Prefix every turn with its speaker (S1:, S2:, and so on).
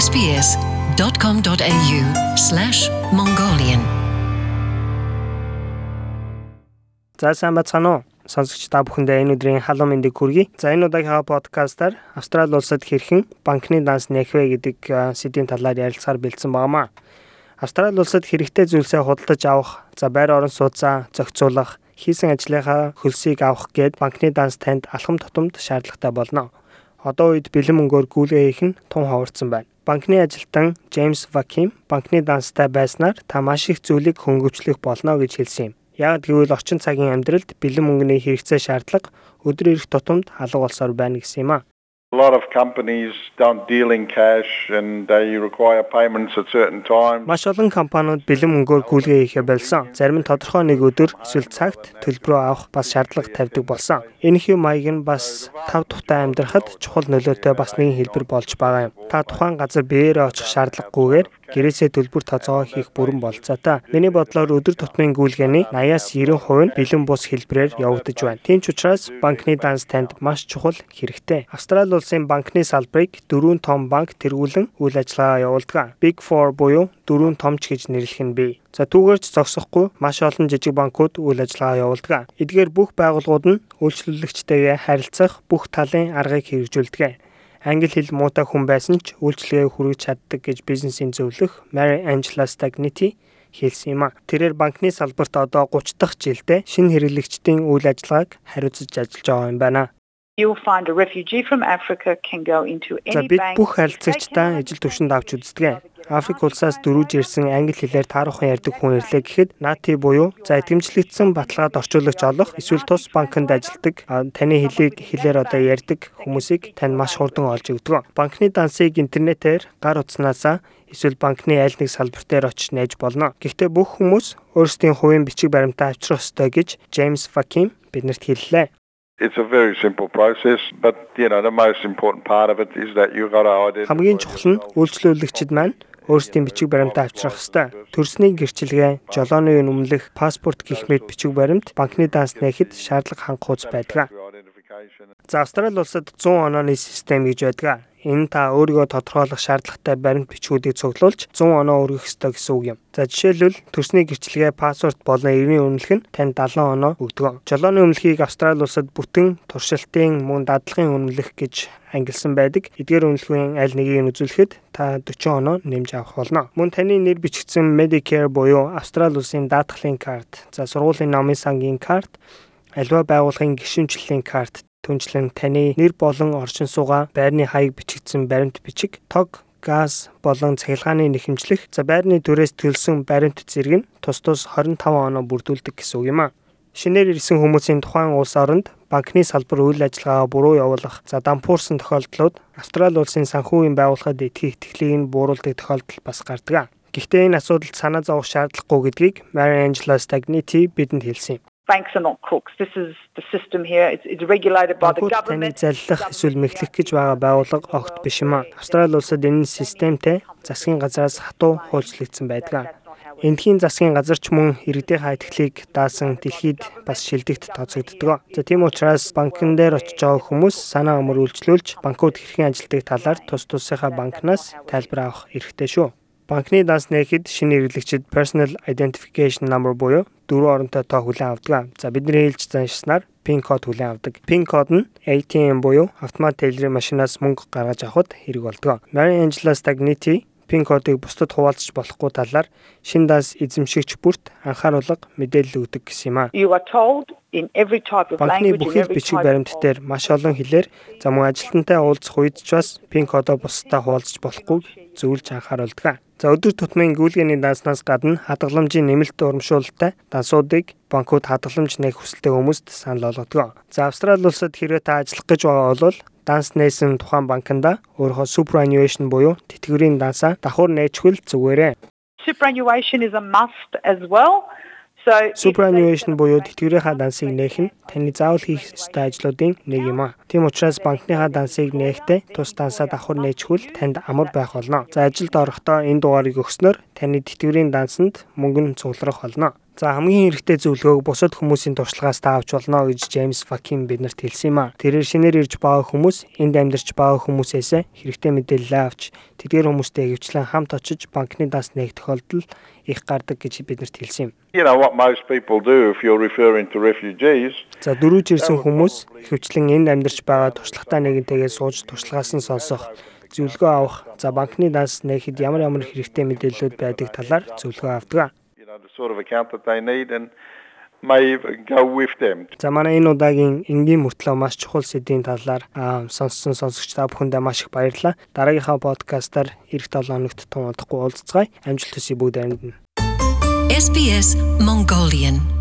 S1: sbs.com.au/mongolian За сайн бацхан уу? Сонсогч та бүхэндээ энэ өдрийн халуун мэндийг хүргэе. За энэ удаагийн подкастаар Австрали улсад хэрхэн банкны данс нэх вэ гэдэг сэдвийн талаар ярилцахаар бэлдсэн багамаа. Австрали улсад хэрэгтэй зүйлсээ худалдаж авах, за байр орон сууцаа зохицуулах, хийсэн ажлынхаа хөлсийг авах гээд банкны данс танд алхам тутамд шаардлагатай болно. Одоо үед бэлэн мөнгөөр гүйлгээ хийх нь тун ховорцсон байна. Банкны ажилтан Джеймс Ваким банкны данстай байснаар та маш их зүйлийг хөнгөвчлөх болно гэж хэлсэн юм. Яг гэвэл орчин цагийн амьдралд бэлэн мөнгөний хэрэгцээ шаардлага өдөр ирэх тутамд алга болсоор байна гэсэн юм а.
S2: Lot of companies don't deal in cash and they require payments at certain times.
S1: Маш олон компаниуд бэлэн мөнгөөр гүйлгээ хийхэ болсон. Зарим нь тодорхой нэг өдөр эсвэл цагт төлбөрөө авах бас шаардлага тавьдаг болсон. Энэ хэв маяг нь бас тав тухтай амьдрахад чухал нөлөөтэй бас нэгэн хэлбэр болж байгаа юм. Та тухайн газар биеэрээ очих шаардлагагүйгээр гэрээсээ төлбөр тооцоогоо хийх бүрэн болцоотой. Миний бодлоор өдөр тутмын гүйлгээний 80-аас 90% нь бэлэн бус хэлбэрээр явагдаж байна. Тийм ч учраас банкны данс танд маш чухал хэрэгтэй. Австрали улсын банкны салбарыг дөрвөн том банк тэргүүлэн үйл ажиллагаа явуулдаг. Big 4 буюу дөрвөн томч гэж нэрлэх нь бий. За түүгээрч зогсохгүй маш олон жижиг банкуд үйл ажиллагаа явуулдаг. Эдгээр бүх байгууллагууд нь үйлчлүүлэгчтэйгээ харилцах бүх талын аргыг хэрэгжүүлдэг англи хэл муутай хүн байсан ч үйлчлэгээ хүргэж чаддаг гэж бизнесийн зөвлөх Mary Angela Stagniti хэлсэн юм а. Тэрээр банкны салбарт одоо 30 дахь жилдээ шинэ хэрэглэгчдийн үйл ажиллагааг хариуцж ажиллаж байгаа юм байна.
S3: You'll find a refugee from Africa can go into any bank.
S1: Бид бүх харилцагчдаа ижил төвшөнд авч үздэг. Африк улсаас дөрүүж ирсэн англи хэлээр таарахын ярьдаг хүн ирлээ гэхэд наати буюу за итгэмжлэгдсэн баталгаад орчуулагч олох эсвэл тус банкнд ажилладаг таны хэлийг хэлээр одоо ярьдаг хүмүүсийг тань маш хурдан олж өгдөг. Банкны дансыг интернетээр гар утснаасаа эсвэл банкны аль нэг салбар дээр очиж нээж болно. Гэхдээ бүх хүмүүс өөрсдийн хувийн бичиг баримтаа авчрах ёстой гэж Джеймс Факим биднэрт хэллээ.
S2: It's a very simple process, but you know the most important part of it is that you got to identify.
S1: Хамгийн чухал нь үйлчлүүлэгчид маань өөрсдийн бичиг баримтаа авчрах ёстой. Төрсний гэрчилгээ, жолооны үнэмлэх, паспорт гэх мэт бичиг баримт банкны данс нээхэд шаардлага хангахуйц байдаг. За Австрали улсад 100 онооны систем гэж байдаг. Энэ та өөрийгөө тодорхойлох шаардлагатай баримт бичгүүдийг цуглуулж 100 оноо өргөх ёстой гэсэн үг юм. За жишээлбэл төрсний гэрчлэгээ паспорт болон эрийн үнэлэх нь танд 70 оноо өгдөг. Жолооны үнэлэхийг Австрали улсад бүтэн туршилтын мөн дадлагын үнэлэх гэж ангилсан байдаг. Эдгээр үнэлгээн аль нэгийг нь үзүүлэхэд та 40 оноо нэмж авах болно. Мөн таны нэр бичигдсэн Medicare буюу Австрали улсын даатгалын карт, за сургуулийн намын сангийн карт Альва байгууллагын гишүүнчлэлийн карт түнчлэн таны нэр болон оршин суугаа, байрны хаяг бичигдсэн баримт бичиг, тог, газ болон цахилгааны нэхэмжлэх, за байрны төрөөс төлсөн баримт зэрэг нь тус тус 25 оноо бүрдүүлдэг гэсэн үг юм а. Шинээр ирсэн хүмүүсийн тухайн улс оронд банкны салбар үйл ажиллагаа буруу явуулах, за дампуурсан тохиолдлууд Австрали улсын санхүүгийн байгууллагад итгэх итгэлийг бууруулдаг тохиолдол бас гардаг. Гэхдээ энэ асуудалд санаа зовох шаардлагагүй гэдгийг Mary Angela Stagniti бидэнд хэлсэн юм
S3: banks are not crooks. This is the system here. It's, it's regulated by the government.
S1: Заллах эсвэл мэхлэх гэж байгаа байгууллага огт биш юм аа. Австрали улсад энэ системтэй засгийн газраас хатуу хуульчлагдсан байдаг. Эндхийн засгийн газар ч мөн иргэдийн хайтгалыг даасан дэлхийд бас шилдэгт тооцогддог. За тийм учраас банкн дээр очиж байгаа хүмүүс санаа өмөр үйлчлүүлж банкуд хэрхэн ажилладаг талаар тус тусынхаа банкнаас тайлбар авах эрхтэй шүү. Банкны данс нээхэд шинэ хэрэглэгчид personal identification number буюу дөрвөн оронтой тоо хүлээн авдаг. За бидний хэлж заншснаар PIN код хүлээн авдаг. PIN код нь ATM буюу автомат тейлрийн машинаас мөнгө гаргаж авахд хэрэг болдог. Mary Angela Stagniti PIN кодыг бусдад хуваалцах болохгүй талаар шин данс эзэмшигч бүрт анхааруулга мэдээлэл өгдөг гэсэн юм а.
S3: You are told in every type of
S1: language Банкны бүхэл бичиг баримт дээр маш олон хэлээр за мөн ажилтнтай уулзах үед ч бас PIN кодоо бусдад хуваалцах болохгүй зөвлөж анхааруулдаг. За өдөр тутмын гүйлгээний данснаас гадна хадгаламжийн нэмэлт урамшуулалтай дансуудыг банкуд хадгаламж нээх хүсэлтэй хүмүүст санал болгодог. За Австрали улсад хэрвээ та ажиллах гэж байгаа бол данс нээсэн тухайн банкнда өөрийнхөө superannuation буюу тэтгэврийн дансаа давхар нээчихвэл зүгээрээ.
S3: Superannuation is a must as well.
S1: Superannuation буюу тэтгэврийнхаа дансыг нээх нь таны заавал хийх ёстой ажлуудын нэг юм а. Тийм учраас банкныхаа дансыг нээхдээ тус дансаа давхар нээчихвэл танд амар байх болно. За ажилд орохдоо энэ дугаарыг өгснөөр таны тэтгэврийн дансанд мөнгө нь цугларах болно. За хамгийн хэрэгтэй зөвлөгөөг бусад хүмүүсийн туршлагаас таавч болно гэж Джеймс Факин биднэрт хэлсэн юм а. Тэрээр шинээр ирж байгаа хүмүүс энд амьдарч байгаа хүмүүсээс хэрэгтэй мэдээлэл авч тэдгээр хүмүүстэй хөвчлэн хамт очиж банкны данс нээх тохиолдол их гардаг гэж биднэрт хэлсэн юм.
S2: You know what most people do if you're referring to refugees.
S1: За дөрүүж ирсэн хүмүүс хөвчлэн энд амьдарч байгаа туршлагатай нэгэнтэйгээ сууж туршлагаас нь сонсох зөвлөгөө авах, за банкны данс нээхэд ямар ямар хэрэгтэй мэдээллүүд байдаг талаар зөвлөгөө авдаг
S2: the sort of account that they need and may go with them.
S1: За манай энэ удаагийн энгийн мөртлөө маш чухал сэдвийн талаар сонссон сонсогч та бүхэндээ маш их баярлалаа. Дараагийнхаа подкастаар эх 7 хоногт тун удахгүй уулзцгаая. Амжилт хүсье бүгд аминд.
S4: SBS Mongolian